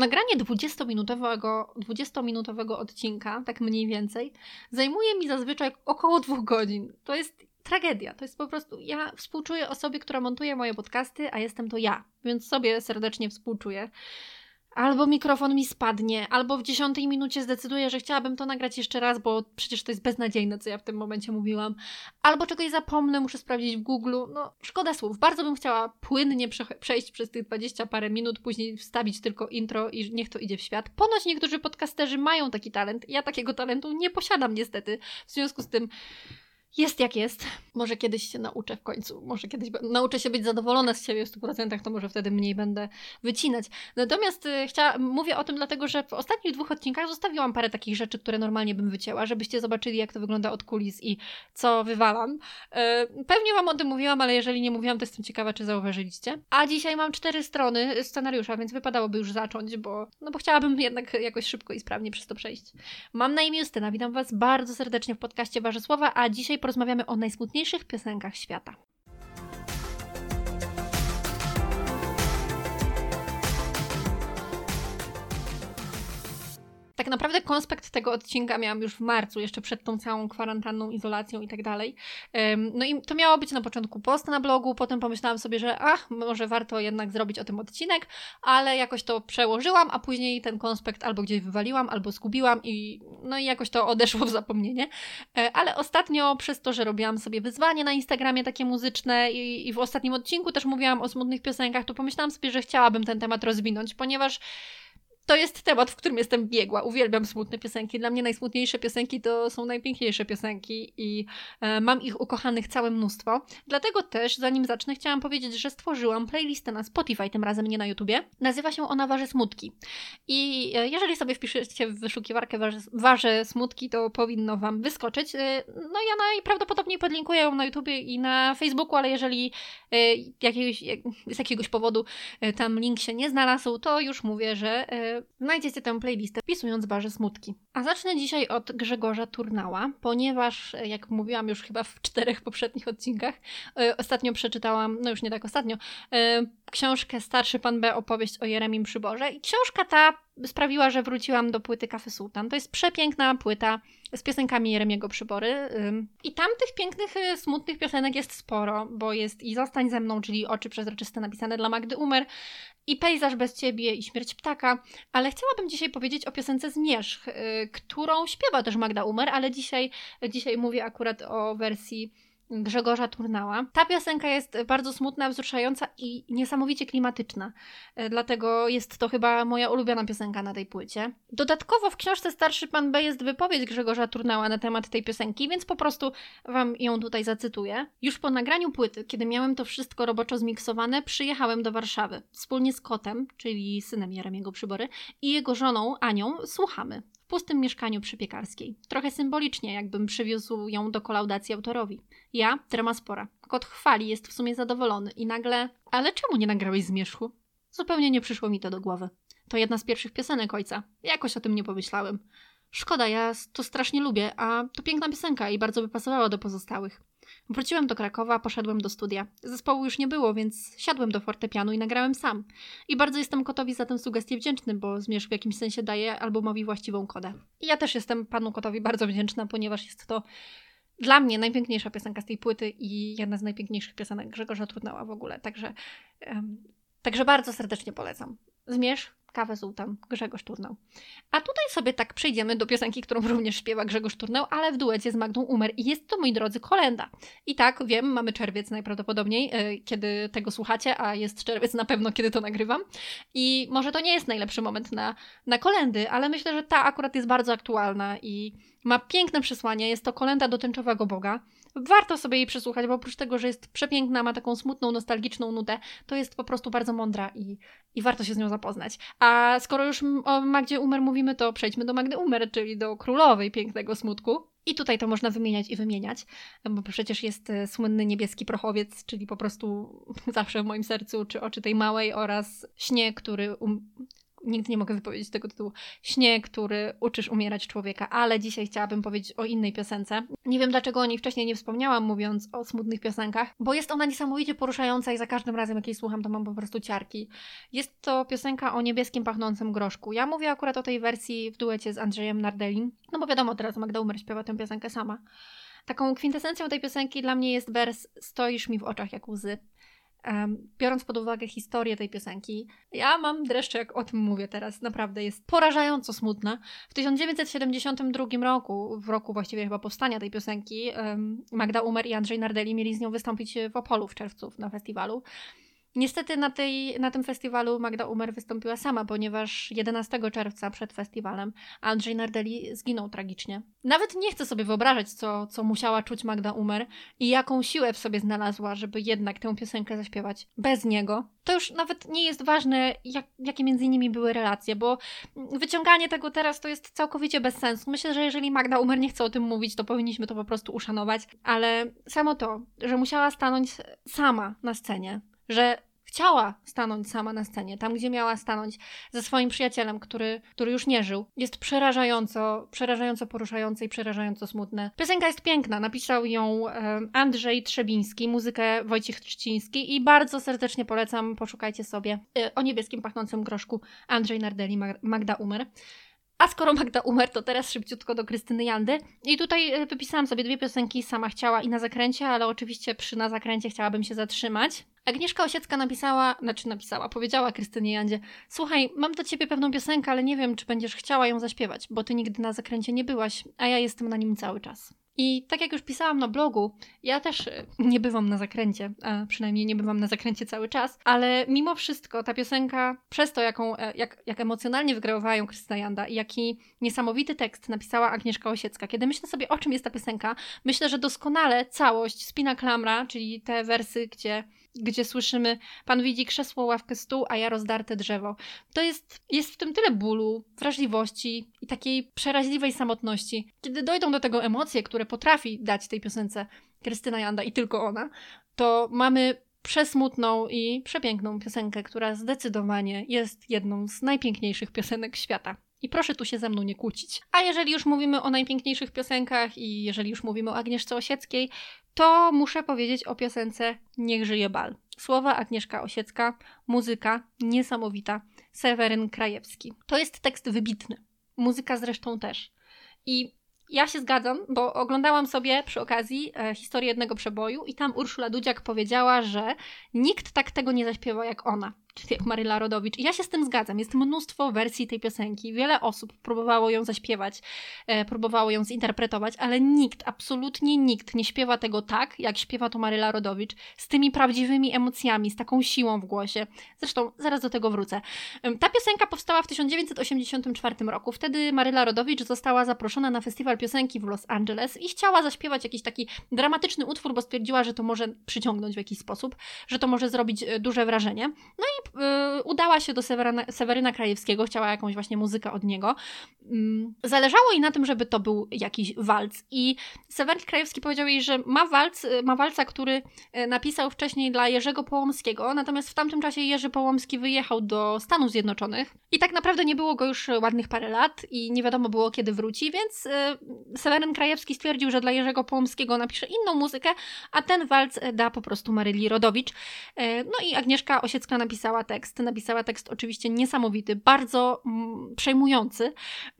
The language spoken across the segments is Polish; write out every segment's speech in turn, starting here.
Nagranie 20-minutowego, 20-minutowego odcinka, tak mniej więcej, zajmuje mi zazwyczaj około dwóch godzin. To jest tragedia. To jest po prostu. Ja współczuję osobie, która montuje moje podcasty, a jestem to ja, więc sobie serdecznie współczuję albo mikrofon mi spadnie, albo w dziesiątej minucie zdecyduję, że chciałabym to nagrać jeszcze raz, bo przecież to jest beznadziejne, co ja w tym momencie mówiłam, albo czegoś zapomnę, muszę sprawdzić w Google. No, szkoda słów. Bardzo bym chciała płynnie prze przejść przez tych dwadzieścia parę minut, później wstawić tylko intro i niech to idzie w świat. Ponoć niektórzy podcasterzy mają taki talent. Ja takiego talentu nie posiadam niestety. W związku z tym jest jak jest. Może kiedyś się nauczę w końcu. Może kiedyś nauczę się być zadowolona z siebie w 100%, to może wtedy mniej będę wycinać. Natomiast y, chcia, mówię o tym dlatego, że w ostatnich dwóch odcinkach zostawiłam parę takich rzeczy, które normalnie bym wycięła, żebyście zobaczyli, jak to wygląda od kulis i co wywalam. Y, pewnie Wam o tym mówiłam, ale jeżeli nie mówiłam, to jestem ciekawa, czy zauważyliście. A dzisiaj mam cztery strony scenariusza, więc wypadałoby już zacząć, bo, no bo chciałabym jednak jakoś szybko i sprawnie przez to przejść. Mam na imię Justyna, witam Was bardzo serdecznie w podcaście Warzysława, a dzisiaj porozmawiamy o najsmutniejszych piosenkach świata. Tak naprawdę konspekt tego odcinka miałam już w marcu, jeszcze przed tą całą kwarantanną, izolacją i tak dalej. No i to miało być na początku post na blogu, potem pomyślałam sobie, że ach, może warto jednak zrobić o tym odcinek, ale jakoś to przełożyłam, a później ten konspekt albo gdzieś wywaliłam, albo zgubiłam i no i jakoś to odeszło w zapomnienie. E, ale ostatnio przez to, że robiłam sobie wyzwanie na Instagramie takie muzyczne i, i w ostatnim odcinku też mówiłam o smutnych piosenkach, to pomyślałam sobie, że chciałabym ten temat rozwinąć, ponieważ to jest temat, w którym jestem biegła. Uwielbiam smutne piosenki. Dla mnie najsmutniejsze piosenki to są najpiękniejsze piosenki i e, mam ich ukochanych całe mnóstwo. Dlatego też, zanim zacznę, chciałam powiedzieć, że stworzyłam playlistę na Spotify, tym razem nie na YouTubie. Nazywa się ona Warze Smutki. I e, jeżeli sobie wpiszecie w wyszukiwarkę Warze, Warze Smutki, to powinno Wam wyskoczyć. E, no ja najprawdopodobniej podlinkuję ją na YouTubie i na Facebooku, ale jeżeli e, jakiegoś, jak, z jakiegoś powodu e, tam link się nie znalazł, to już mówię, że e, znajdziecie tę playlistę wpisując Barze Smutki. A zacznę dzisiaj od Grzegorza Turnała, ponieważ, jak mówiłam już chyba w czterech poprzednich odcinkach, e, ostatnio przeczytałam, no już nie tak ostatnio, e, książkę Starszy Pan B, opowieść o Jeremim Przyborze i książka ta sprawiła, że wróciłam do płyty Kafy Sultan. To jest przepiękna płyta z piosenkami Jeremiego Przybory. I tam tych pięknych, y, smutnych piosenek jest sporo, bo jest i Zostań ze mną, czyli Oczy przezroczyste napisane dla Magdy Umer, i Pejzaż bez ciebie, i Śmierć ptaka, ale chciałabym dzisiaj powiedzieć o piosence Zmierzch, y, którą śpiewa też Magda Umer, ale dzisiaj, dzisiaj mówię akurat o wersji Grzegorza Turnała. Ta piosenka jest bardzo smutna, wzruszająca i niesamowicie klimatyczna. E, dlatego jest to chyba moja ulubiona piosenka na tej płycie. Dodatkowo w książce Starszy Pan B jest wypowiedź Grzegorza Turnała na temat tej piosenki, więc po prostu Wam ją tutaj zacytuję. Już po nagraniu płyty, kiedy miałem to wszystko roboczo zmiksowane, przyjechałem do Warszawy. Wspólnie z kotem, czyli synem Jeremiego Przybory, i jego żoną Anią słuchamy pustym mieszkaniu przy Piekarskiej. Trochę symbolicznie, jakbym przywiózł ją do kolaudacji autorowi. Ja, trema spora. Kot chwali, jest w sumie zadowolony i nagle... Ale czemu nie nagrałeś zmierzchu? Zupełnie nie przyszło mi to do głowy. To jedna z pierwszych piosenek ojca. Jakoś o tym nie pomyślałem. Szkoda, ja to strasznie lubię, a to piękna piosenka i bardzo by pasowała do pozostałych. Wróciłem do Krakowa, poszedłem do studia. Zespołu już nie było, więc siadłem do fortepianu i nagrałem sam. I bardzo jestem Kotowi za tę sugestię wdzięczny, bo Zmierzch w jakimś sensie daje albumowi właściwą kodę. I ja też jestem panu Kotowi bardzo wdzięczna, ponieważ jest to dla mnie najpiękniejsza piosenka z tej płyty i jedna z najpiękniejszych piosenek Grzegorza Trudnała w ogóle. Także, um, także bardzo serdecznie polecam. Zmierzch Kawę Sultan, Grzegorz Turnał. A tutaj sobie tak przejdziemy do piosenki, którą również śpiewa Grzegorz Turnał, ale w duecie z Magdą Umer. I jest to, moi drodzy, kolenda. I tak, wiem, mamy czerwiec najprawdopodobniej, e, kiedy tego słuchacie, a jest czerwiec na pewno, kiedy to nagrywam. I może to nie jest najlepszy moment na, na kolendy, ale myślę, że ta akurat jest bardzo aktualna i ma piękne przesłanie. Jest to kolenda do Boga. Warto sobie jej przesłuchać, bo oprócz tego, że jest przepiękna, ma taką smutną, nostalgiczną nutę, to jest po prostu bardzo mądra i, i warto się z nią zapoznać. A skoro już o Magdzie Umer mówimy, to przejdźmy do Magdy Umer, czyli do królowej pięknego smutku. I tutaj to można wymieniać i wymieniać, bo przecież jest e, słynny niebieski prochowiec, czyli po prostu zawsze w moim sercu, czy oczy tej małej oraz śnie, który um nigdy nie mogę wypowiedzieć tego tytułu, śnie, który uczysz umierać człowieka, ale dzisiaj chciałabym powiedzieć o innej piosence. Nie wiem dlaczego o niej wcześniej nie wspomniałam, mówiąc o smutnych piosenkach, bo jest ona niesamowicie poruszająca i za każdym razem, jak jej słucham, to mam po prostu ciarki. Jest to piosenka o niebieskim pachnącym groszku. Ja mówię akurat o tej wersji w duecie z Andrzejem Nardelim, no bo wiadomo, teraz Magda Umer śpiewa tę piosenkę sama. Taką kwintesencją tej piosenki dla mnie jest wers Stoisz mi w oczach jak łzy. Biorąc pod uwagę historię tej piosenki, ja mam dreszcze, jak o tym mówię teraz. Naprawdę jest porażająco smutna. W 1972 roku, w roku właściwie chyba powstania tej piosenki, Magda Umer i Andrzej Nardeli mieli z nią wystąpić w Opolu w czerwcu na festiwalu. Niestety na, tej, na tym festiwalu Magda Umer wystąpiła sama, ponieważ 11 czerwca przed festiwalem Andrzej Nardeli zginął tragicznie. Nawet nie chcę sobie wyobrażać, co, co musiała czuć Magda Umer i jaką siłę w sobie znalazła, żeby jednak tę piosenkę zaśpiewać bez niego. To już nawet nie jest ważne, jak, jakie między nimi były relacje, bo wyciąganie tego teraz to jest całkowicie bez sensu. Myślę, że jeżeli Magda Umer nie chce o tym mówić, to powinniśmy to po prostu uszanować, ale samo to, że musiała stanąć sama na scenie, że chciała stanąć sama na scenie, tam gdzie miała stanąć ze swoim przyjacielem, który, który już nie żył, jest przerażająco, przerażająco poruszające i przerażająco smutne. Piosenka jest piękna, napisał ją Andrzej Trzebiński, muzykę Wojciech Trzciński i bardzo serdecznie polecam, poszukajcie sobie e, o niebieskim pachnącym groszku Andrzej Nardeli, Magda Umer. A skoro Magda umarł, to teraz szybciutko do Krystyny Jandy. I tutaj e, wypisałam sobie dwie piosenki Sama chciała i Na zakręcie, ale oczywiście przy Na zakręcie chciałabym się zatrzymać. Agnieszka Osiecka napisała, znaczy napisała, powiedziała Krystynie Jandzie Słuchaj, mam do ciebie pewną piosenkę, ale nie wiem, czy będziesz chciała ją zaśpiewać, bo ty nigdy na zakręcie nie byłaś, a ja jestem na nim cały czas. I tak jak już pisałam na blogu, ja też e, nie bywam na zakręcie, a przynajmniej nie bywam na zakręcie cały czas, ale mimo wszystko ta piosenka, przez to jaką, e, jak, jak emocjonalnie wygrałowała ją Krystyna Janda i jaki niesamowity tekst napisała Agnieszka Osiecka. Kiedy myślę sobie o czym jest ta piosenka, myślę, że doskonale całość Spina Klamra, czyli te wersy, gdzie gdzie słyszymy Pan widzi krzesło, ławkę, stół, a ja rozdarte drzewo. To jest, jest w tym tyle bólu, wrażliwości i takiej przeraźliwej samotności. Kiedy dojdą do tego emocje, które potrafi dać tej piosence Krystyna Janda i tylko ona, to mamy przesmutną i przepiękną piosenkę, która zdecydowanie jest jedną z najpiękniejszych piosenek świata. I proszę tu się ze mną nie kłócić. A jeżeli już mówimy o najpiękniejszych piosenkach i jeżeli już mówimy o Agnieszce Osieckiej, to muszę powiedzieć o piosence Niech żyje bal. Słowa Agnieszka Osiecka, muzyka niesamowita, Seweryn Krajewski. To jest tekst wybitny. Muzyka zresztą też. I ja się zgadzam, bo oglądałam sobie przy okazji e, historię jednego przeboju i tam Urszula Dudziak powiedziała, że nikt tak tego nie zaśpiewa jak ona jak Maryla Rodowicz. I ja się z tym zgadzam. Jest mnóstwo wersji tej piosenki. Wiele osób próbowało ją zaśpiewać, e, próbowało ją zinterpretować, ale nikt, absolutnie nikt nie śpiewa tego tak, jak śpiewa to Maryla Rodowicz, z tymi prawdziwymi emocjami, z taką siłą w głosie. Zresztą zaraz do tego wrócę. Ta piosenka powstała w 1984 roku. Wtedy Maryla Rodowicz została zaproszona na festiwal piosenki w Los Angeles i chciała zaśpiewać jakiś taki dramatyczny utwór, bo stwierdziła, że to może przyciągnąć w jakiś sposób, że to może zrobić e, duże wrażenie. No i udała się do Seweryna, Seweryna Krajewskiego, chciała jakąś właśnie muzykę od niego. Mm, zależało jej na tym, żeby to był jakiś walc. I Seweryn Krajewski powiedział jej, że ma walc, y, ma walca, który y, napisał wcześniej dla Jerzego Połomskiego, natomiast w tamtym czasie Jerzy Połomski wyjechał do Stanów Zjednoczonych i tak naprawdę nie było go już ładnych parę lat i nie wiadomo było kiedy wróci, więc y, Seweryn Krajewski stwierdził, że dla Jerzego Połomskiego napisze inną muzykę, a ten walc da po prostu Maryli Rodowicz. No i Agnieszka Osiecka napisała napisała tekst. Napisała tekst oczywiście niesamowity, bardzo mm, przejmujący.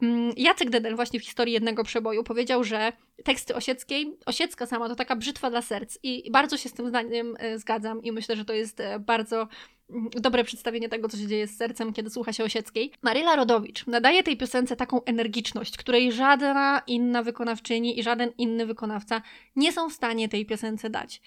Mm, Jacek Dedel właśnie w historii jednego przeboju powiedział, że teksty Osieckiej, Osiecka sama to taka brzytwa dla serc i bardzo się z tym zdaniem e, zgadzam i myślę, że to jest e, bardzo mm, dobre przedstawienie tego, co się dzieje z sercem, kiedy słucha się Osieckiej. Maryla Rodowicz nadaje tej piosence taką energiczność, której żadna inna wykonawczyni i żaden inny wykonawca nie są w stanie tej piosence dać.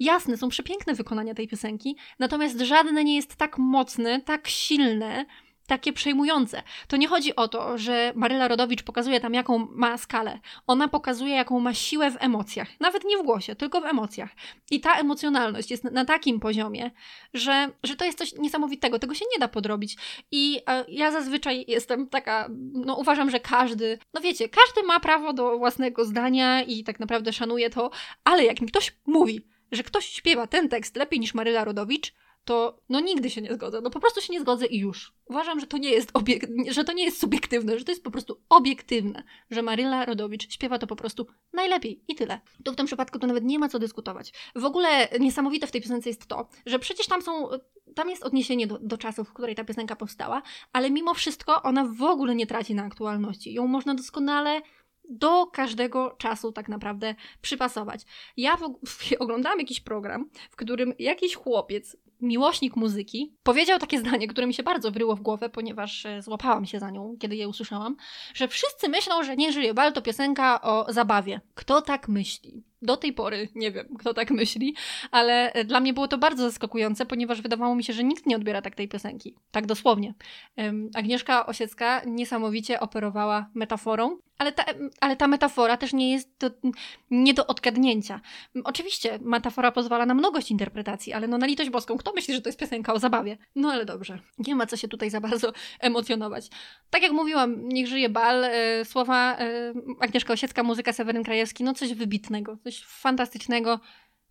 Jasne, są przepiękne wykonania tej piosenki, natomiast żadne nie jest tak mocne, tak silne, takie przejmujące. To nie chodzi o to, że Maryla Rodowicz pokazuje tam, jaką ma skalę. Ona pokazuje, jaką ma siłę w emocjach. Nawet nie w głosie, tylko w emocjach. I ta emocjonalność jest na takim poziomie, że, że to jest coś niesamowitego. Tego się nie da podrobić. I e, ja zazwyczaj jestem taka, no uważam, że każdy, no wiecie, każdy ma prawo do własnego zdania i tak naprawdę szanuje to, ale jak mi ktoś mówi, że ktoś śpiewa ten tekst lepiej niż Maryla Rodowicz, to no nigdy się nie zgodzę. No po prostu się nie zgodzę i już. Uważam, że to nie jest obiek- że to nie jest subiektywne, że to jest po prostu obiektywne, że Maryla Rodowicz śpiewa to po prostu najlepiej i tyle. Tu w tym przypadku to nawet nie ma co dyskutować. W ogóle niesamowite w tej piosence jest to, że przecież tam są tam jest odniesienie do, do czasów, w której ta piosenka powstała, ale mimo wszystko ona w ogóle nie traci na aktualności. Ją można doskonale do każdego czasu tak naprawdę przypasować. Ja w, oglądałam jakiś program, w którym jakiś chłopiec, miłośnik muzyki, powiedział takie zdanie, które mi się bardzo wryło w głowę, ponieważ e, złapałam się za nią, kiedy je usłyszałam, że wszyscy myślą, że Nie żyje bal to piosenka o zabawie. Kto tak myśli? Do tej pory nie wiem, kto tak myśli, ale e, dla mnie było to bardzo zaskakujące, ponieważ wydawało mi się, że nikt nie odbiera tak tej piosenki. Tak dosłownie. Agnieszka Osiecka niesamowicie operowała metaforą, ale ta, ale ta metafora też nie jest do, nie do odgadnięcia. Oczywiście metafora pozwala na mnogość interpretacji, ale no na litość boską, kto myśli, że to jest piosenka o zabawie? No ale dobrze, nie ma co się tutaj za bardzo emocjonować. Tak jak mówiłam, niech żyje bal, e, słowa e, Agnieszka Osiecka, muzyka Seweryn Krajewski, no coś wybitnego, fantastycznego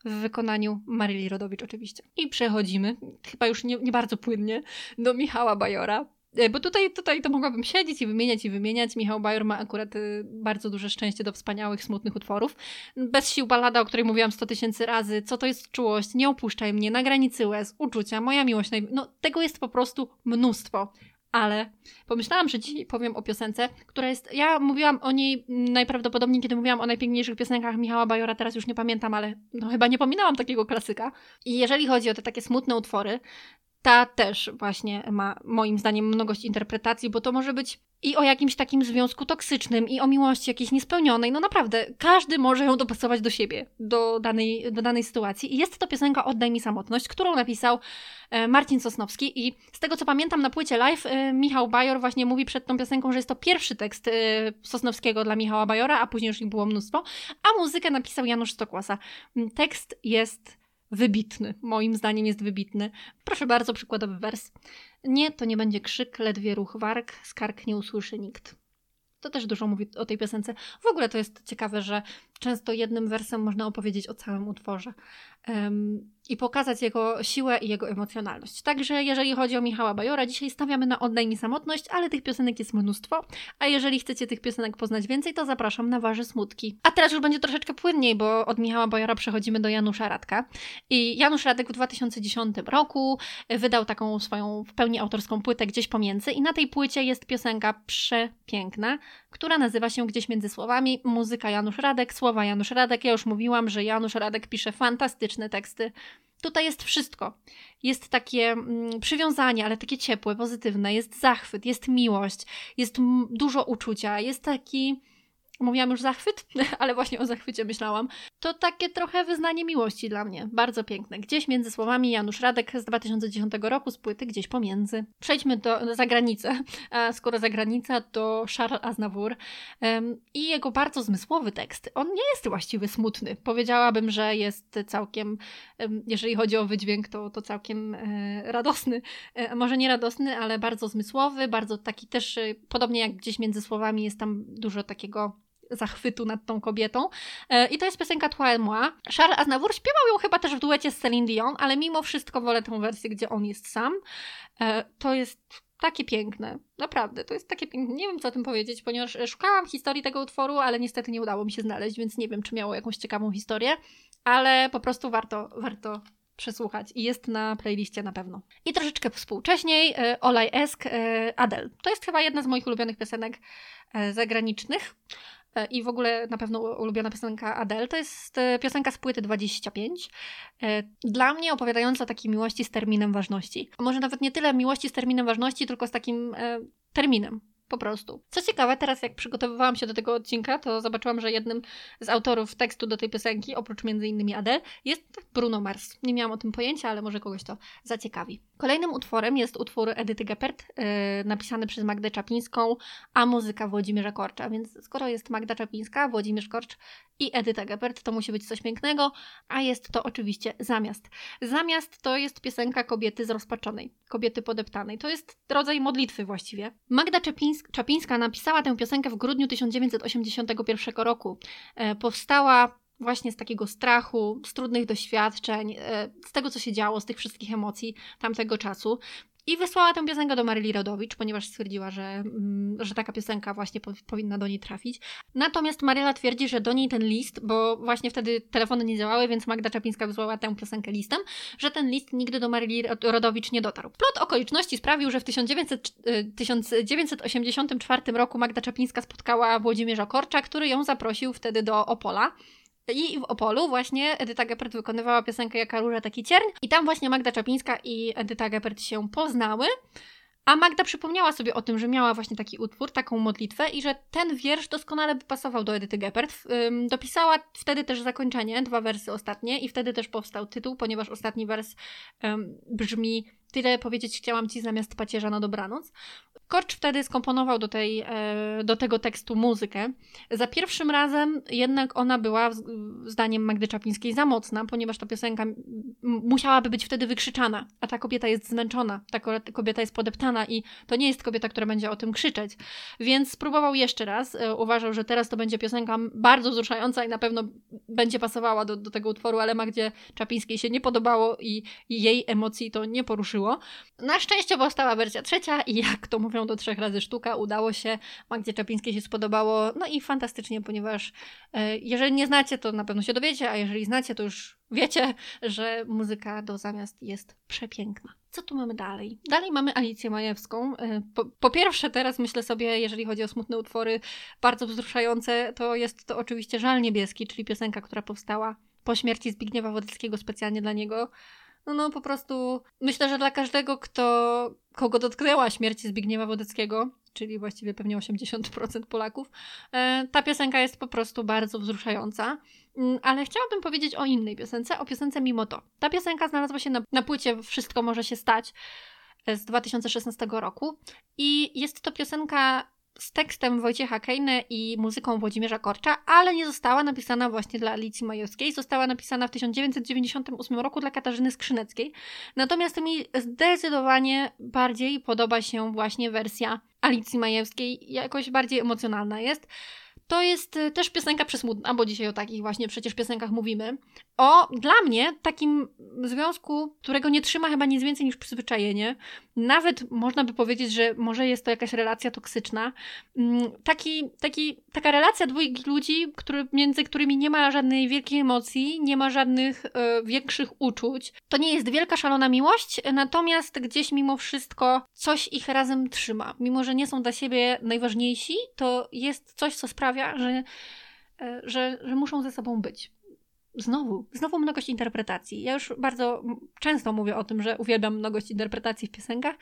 w wykonaniu Maryli Rodowicz oczywiście. I przechodzimy, chyba już nie, nie bardzo płynnie, do Michała Bajora. E, bo tutaj, tutaj to mogłabym siedzieć i wymieniać i wymieniać. Michał Bajor ma akurat y, bardzo duże szczęście do wspaniałych, smutnych utworów. Bez sił balada, o której mówiłam sto tysięcy razy. Co to jest czułość? Nie opuszczaj mnie. Na granicy łez. Uczucia. Moja miłość. No tego jest po prostu mnóstwo ale pomyślałam, że dzisiaj powiem o piosence, która jest. Ja mówiłam o niej najprawdopodobniej, kiedy mówiłam o najpiękniejszych piosenkach Michała Bajora, teraz już nie pamiętam, ale no, chyba nie pominęłam takiego klasyka. I jeżeli chodzi o te takie smutne utwory, ta też właśnie ma moim zdaniem mnogość interpretacji, bo to może być i o jakimś takim związku toksycznym, i o miłości jakiejś niespełnionej. No naprawdę, każdy może ją dopasować do siebie, do danej, do danej sytuacji. I jest to piosenka Oddaj mi samotność, którą napisał e, Marcin Sosnowski. I z tego co pamiętam na płycie live, e, Michał Bajor właśnie mówi przed tą piosenką, że jest to pierwszy tekst e, Sosnowskiego dla Michała Bajora, a później już ich było mnóstwo. A muzykę napisał Janusz Stokłasa. Tekst jest wybitny. Moim zdaniem jest wybitny. Proszę bardzo, przykładowy wers. Nie, to nie będzie krzyk, ledwie ruch warg, skarg nie usłyszy nikt. To też dużo mówi o tej piosence. W ogóle to jest ciekawe, że często jednym wersem można opowiedzieć o całym utworze i pokazać jego siłę i jego emocjonalność. Także jeżeli chodzi o Michała Bajora, dzisiaj stawiamy na mi samotność, ale tych piosenek jest mnóstwo, a jeżeli chcecie tych piosenek poznać więcej, to zapraszam na Wasze Smutki. A teraz już będzie troszeczkę płynniej, bo od Michała Bajora przechodzimy do Janusza Radka. I Janusz Radek w 2010 roku wydał taką swoją w pełni autorską płytę Gdzieś Pomiędzy i na tej płycie jest piosenka przepiękna, która nazywa się Gdzieś Między Słowami, muzyka Janusz Radek, słowa Janusz Radek. Ja już mówiłam, że Janusz Radek pisze fantastyczne teksty. Tutaj jest wszystko. Jest takie mm, przywiązanie, ale takie ciepłe, pozytywne. Jest zachwyt, jest miłość, jest dużo uczucia, jest taki mówiłam już zachwyt, ale właśnie o zachwycie myślałam, to takie trochę wyznanie miłości dla mnie. Bardzo piękne. Gdzieś między słowami Janusz Radek z 2010 roku z płyty Gdzieś pomiędzy. Przejdźmy do, za granicę. A skoro za granica, to Charles Aznavour i jego bardzo zmysłowy tekst. On nie jest właściwie smutny. Powiedziałabym, że jest całkiem, jeżeli chodzi o wydźwięk, to, to całkiem e, radosny. E, może nie radosny, ale bardzo zmysłowy, bardzo taki też, e, podobnie jak gdzieś między słowami jest tam dużo takiego zachwytu nad tą kobietą. E, I to jest piosenka et moi. Charles Aznavour śpiewał ją chyba też w duecie z Celine Dion, ale mimo wszystko wolę tę wersję, gdzie on jest sam. E, to jest takie piękne. Naprawdę, to jest takie piękne. Nie wiem, co o tym powiedzieć, ponieważ szukałam historii tego utworu, ale niestety nie udało mi się znaleźć, więc nie wiem, czy miało jakąś ciekawą historię, ale po prostu warto, warto przesłuchać i jest na playliście na pewno. I troszeczkę współcześniej e, Olaj Esk Adele. To jest chyba jedna z moich ulubionych piosenek zagranicznych. E, i w ogóle na pewno ulubiona piosenka Adele. To jest e, piosenka z płyty 25. E, dla mnie opowiadająca takiej miłości z terminem ważności. Może nawet nie tyle miłości z terminem ważności, tylko z takim terminem. Po prostu. Co ciekawe, teraz jak przygotowywałam się do tego odcinka, to zobaczyłam, że jednym z autorów tekstu do tej piosenki, oprócz między innymi Adele, jest Bruno Mars. Nie miałam o tym pojęcia, ale może kogoś to zaciekawi. Kolejnym utworem jest utwór Edyty Geppert, yy, napisany przez Magdę Czapińską, a muzyka Włodzimierza Korcza. Więc skoro jest Magda Czapińska, Włodzimierz Korcz i Edyta Geppert, to musi być coś pięknego, a jest to oczywiście Zamiast. Zamiast to jest piosenka kobiety zrozpaczonej, kobiety podeptanej. To jest rodzaj modlitwy właściwie. Magda Czapińska, Czapińska napisała tę piosenkę w grudniu 1981 roku. E, powstała właśnie z takiego strachu, z trudnych doświadczeń, e, z tego, co się działo, z tych wszystkich emocji tamtego czasu. I wysłała tę piosenkę do Maryli Rodowicz, ponieważ stwierdziła, że, mm, że taka piosenka właśnie po, powinna do niej trafić. Natomiast Maryla twierdzi, że do niej ten list, bo właśnie wtedy telefony nie działały, więc Magda Czapińska wysłała tę piosenkę listem, że ten list nigdy do Maryli Rodowicz nie dotarł. Plot okoliczności sprawił, że w 1900, 1984 y, roku Magda Czapińska spotkała Włodzimierza Korcza, który ją zaprosił wtedy do Opola. I w Opolu właśnie Edyta Geppert wykonywała piosenkę Jaka róża, taki cierń. I tam właśnie Magda Czapińska i Edyta Geppert się poznały. A Magda przypomniała sobie o tym, że miała właśnie taki utwór, taką modlitwę i że ten wiersz doskonale by pasował do Edyty Geppert. Dopisała wtedy też zakończenie, dwa wersy ostatnie i wtedy też powstał tytuł, ponieważ ostatni wers um, brzmi Tyle powiedzieć chciałam ci zamiast pacierza na dobranoc. Korcz wtedy skomponował do, tej, e, do tego tekstu muzykę. Za pierwszym razem jednak ona była, zdaniem Magdy Czapińskiej, za mocna, ponieważ ta piosenka musiałaby być wtedy wykrzyczana, a ta kobieta jest zmęczona, ta kobieta jest podeptana i to nie jest kobieta, która będzie o tym krzyczeć. Więc spróbował jeszcze raz. E, uważał, że teraz to będzie piosenka bardzo wzruszająca i na pewno będzie pasowała do, do tego utworu, ale Magdzie Czapińskiej się nie podobało i, i jej emocji to nie poruszyło. Na szczęście powstała wersja trzecia i jak to mówią do trzech razy sztuka, udało się. Magdzie Czapińskiej się spodobało. No i fantastycznie, ponieważ e, jeżeli nie znacie, to na pewno się dowiecie, a jeżeli znacie, to już wiecie, że muzyka do zamiast jest przepiękna. Co tu mamy dalej? Dalej mamy Alicję Majewską. E, po, po, pierwsze, teraz myślę sobie, jeżeli chodzi o smutne utwory, bardzo wzruszające, to jest to oczywiście Żal Niebieski, czyli piosenka, która powstała po śmierci Zbigniewa Wodeckiego specjalnie dla niego. No, no po prostu myślę, że dla każdego, kto, kogo dotknęła śmierć Zbigniewa Wodeckiego, czyli właściwie pewnie 80% Polaków, e, ta piosenka jest po prostu bardzo wzruszająca. Mm, ale chciałabym powiedzieć o innej piosence, o piosence Mimo to. Ta piosenka znalazła się na, na płycie Wszystko może się stać e, z 2016 roku i jest to piosenka z tekstem Wojciecha Kejne i muzyką Włodzimierza Korcza, ale nie została napisana właśnie dla Alicji Majewskiej. Została napisana w 1998 roku dla Katarzyny Skrzyneckiej. Natomiast mi zdecydowanie bardziej podoba się właśnie wersja Alicji Majewskiej. Jakoś bardziej emocjonalna jest. To jest y, też piosenka przesmutna, bo dzisiaj o takich właśnie przecież piosenkach mówimy. O, dla mnie, takim związku, którego nie trzyma chyba nic więcej niż przyzwyczajenie. Nawet można by powiedzieć, że może jest to jakaś relacja toksyczna. Mm, taki, taki, taka relacja dwóch ludzi, który, między którymi nie ma żadnej wielkiej emocji, nie ma żadnych e, większych uczuć. To nie jest wielka, szalona miłość, natomiast gdzieś mimo wszystko coś ich razem trzyma. Mimo, że nie są dla siebie najważniejsi, to jest coś, co sprawia, że, e, że, że muszą ze sobą być znowu, znowu mnogość interpretacji. Ja już bardzo często mówię o tym, że uwielbiam mnogość interpretacji w piosenkach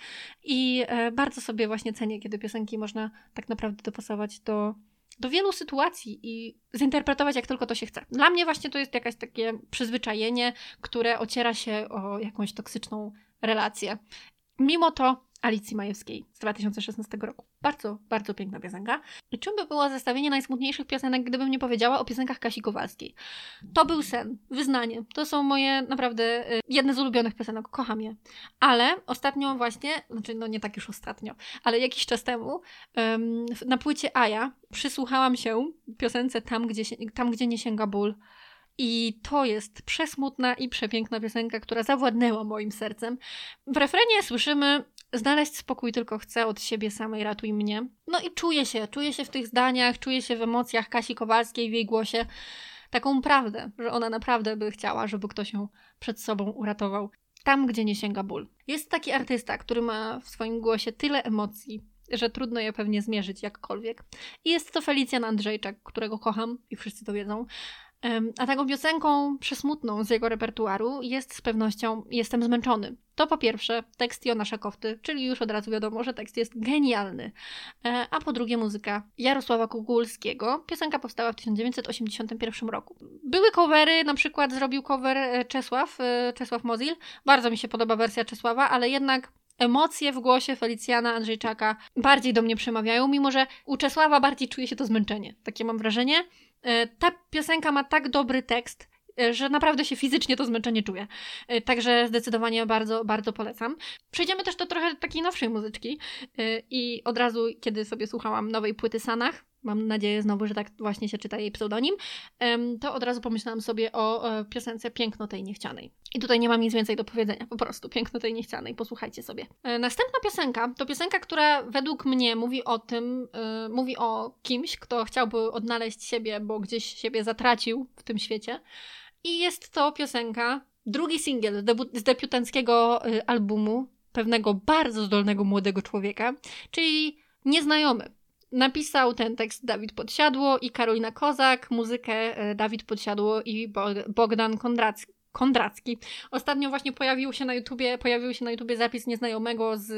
i e, bardzo sobie właśnie cenię, kiedy piosenki można tak naprawdę dopasować do, do wielu sytuacji i zinterpretować jak tylko to się chce. Dla mnie właśnie to jest jakieś takie przyzwyczajenie, które ociera się o jakąś toksyczną relację. Mimo to Alicji Majewskiej z 2016 roku. Bardzo, bardzo piękna piosenka. I czym by było zestawienie najsmutniejszych piosenek, gdybym nie powiedziała o piosenkach Kasi Kowalskiej? To był sen, wyznanie. To są moje naprawdę y, jedne z ulubionych piosenek. Kocham je. Ale ostatnio właśnie, znaczy no nie tak już ostatnio, ale jakiś czas temu na płycie Aja przysłuchałam się piosence Tam, gdzie, tam, gdzie nie sięga ból i to jest przesmutna i przepiękna piosenka, która zawładnęła moim sercem. W refrenie słyszymy znaleźć spokój tylko chcę od siebie samej, ratuj mnie. No i czuję się, czuję się w tych zdaniach, czuję się w emocjach Kasi Kowalskiej, w jej głosie taką prawdę, że ona naprawdę by chciała, żeby ktoś ją przed sobą uratował. Tam, gdzie nie sięga ból. Jest taki artysta, który ma w swoim głosie tyle emocji, że trudno je pewnie zmierzyć jakkolwiek. I jest to Felicjan Andrzejczak, którego kocham i wszyscy to wiedzą. A taką piosenką przesmutną z jego repertuaru jest z pewnością Jestem zmęczony. To po pierwsze tekst Jona Szakowty, czyli już od razu wiadomo, że tekst jest genialny. E, a po drugie muzyka Jarosława Kugulskiego. Piosenka powstała w 1981 roku. Były covery, na przykład zrobił cover e, Czesław, e, Czesław Mozil. Bardzo mi się podoba wersja Czesława, ale jednak emocje w głosie Felicjana Andrzejczaka bardziej do mnie przemawiają, mimo że u Czesława bardziej czuje się to zmęczenie. Takie mam wrażenie. E, ta piosenka ma tak dobry tekst, e, że naprawdę się fizycznie to zmęczenie czuje. E, także zdecydowanie bardzo, bardzo polecam. Przejdziemy też do trochę takiej nowszej muzyczki i od razu, kiedy sobie słuchałam nowej płyty Sanach, mam nadzieję znowu, że tak właśnie się czyta jej pseudonim, to od razu pomyślałam sobie o e, piosence Piękno tej niechcianej. I tutaj nie mam nic więcej do powiedzenia, po prostu Piękno tej niechcianej, posłuchajcie sobie. E, następna piosenka to piosenka, która według mnie mówi o tym, yy, mówi o kimś, kto chciałby odnaleźć siebie, bo gdzieś siebie zatracił w tym świecie. I jest to piosenka, drugi singiel z, debiutanckiego albumu pewnego bardzo zdolnego młodego człowieka, czyli Nieznajomy. Napisał ten tekst Dawid Podsiadło i Karolina Kozak, muzykę e, Dawid Podsiadło i Bogdan Kondracki. Kondracki. Ostatnio właśnie pojawił się na YouTubie, pojawił się na YouTubie zapis nieznajomego z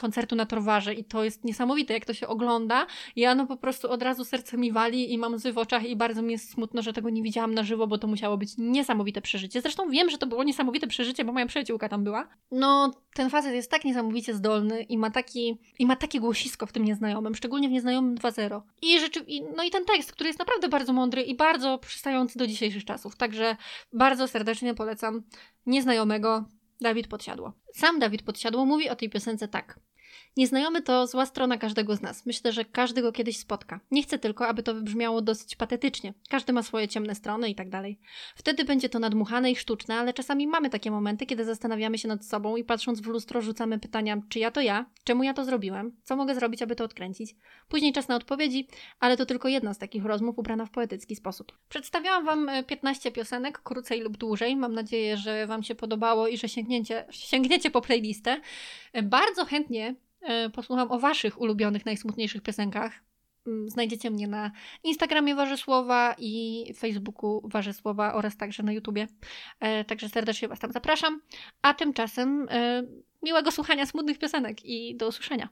koncertu na Torwarze i to jest niesamowite, jak to się ogląda. Ja no po prostu od razu serce mi wali i mam łzy w oczach i bardzo mi jest smutno, że tego nie widziałam na żywo, bo to musiało być niesamowite przeżycie. Zresztą wiem, że to było niesamowite przeżycie, bo moja przyjaciółka tam była. No, ten facet jest tak niesamowicie zdolny i ma, taki, i ma takie głosisko w tym nieznajomym, szczególnie w nieznajomym 2.0. I rzeczy, no i ten tekst, który jest naprawdę bardzo mądry i bardzo przystający do dzisiejszych czasów. Także bardzo serdecznie polecam Nieznajomego Dawid Podsiadło. Sam Dawid Podsiadło mówi o tej piosence tak. Nieznajomy to zła strona każdego z nas. Myślę, że każdy go kiedyś spotka. Nie chcę tylko, aby to wybrzmiało dosyć patetycznie. Każdy ma swoje ciemne strony i tak dalej. Wtedy będzie to nadmuchane i sztuczne, ale czasami mamy takie momenty, kiedy zastanawiamy się nad sobą i patrząc w lustro rzucamy pytania, czy ja to ja? Czemu ja to zrobiłem? Co mogę zrobić, aby to odkręcić? Później czas na odpowiedzi, ale to tylko jedna z takich rozmów ubrana w poetycki sposób. Przedstawiałam Wam 15 e, piosenek, krócej lub dłużej. Mam nadzieję, że Wam się podobało i że sięgniecie, sięgniecie po playlistę. E, bardzo chętnie posłucham o Waszych ulubionych, najsmutniejszych piosenkach. Mm, znajdziecie mnie na Instagramie Warzysłowa i Facebooku Warzysłowa oraz także na YouTubie. E, także serdecznie Was tam zapraszam. A tymczasem e, miłego słuchania smutnych piosenek i do usłyszenia.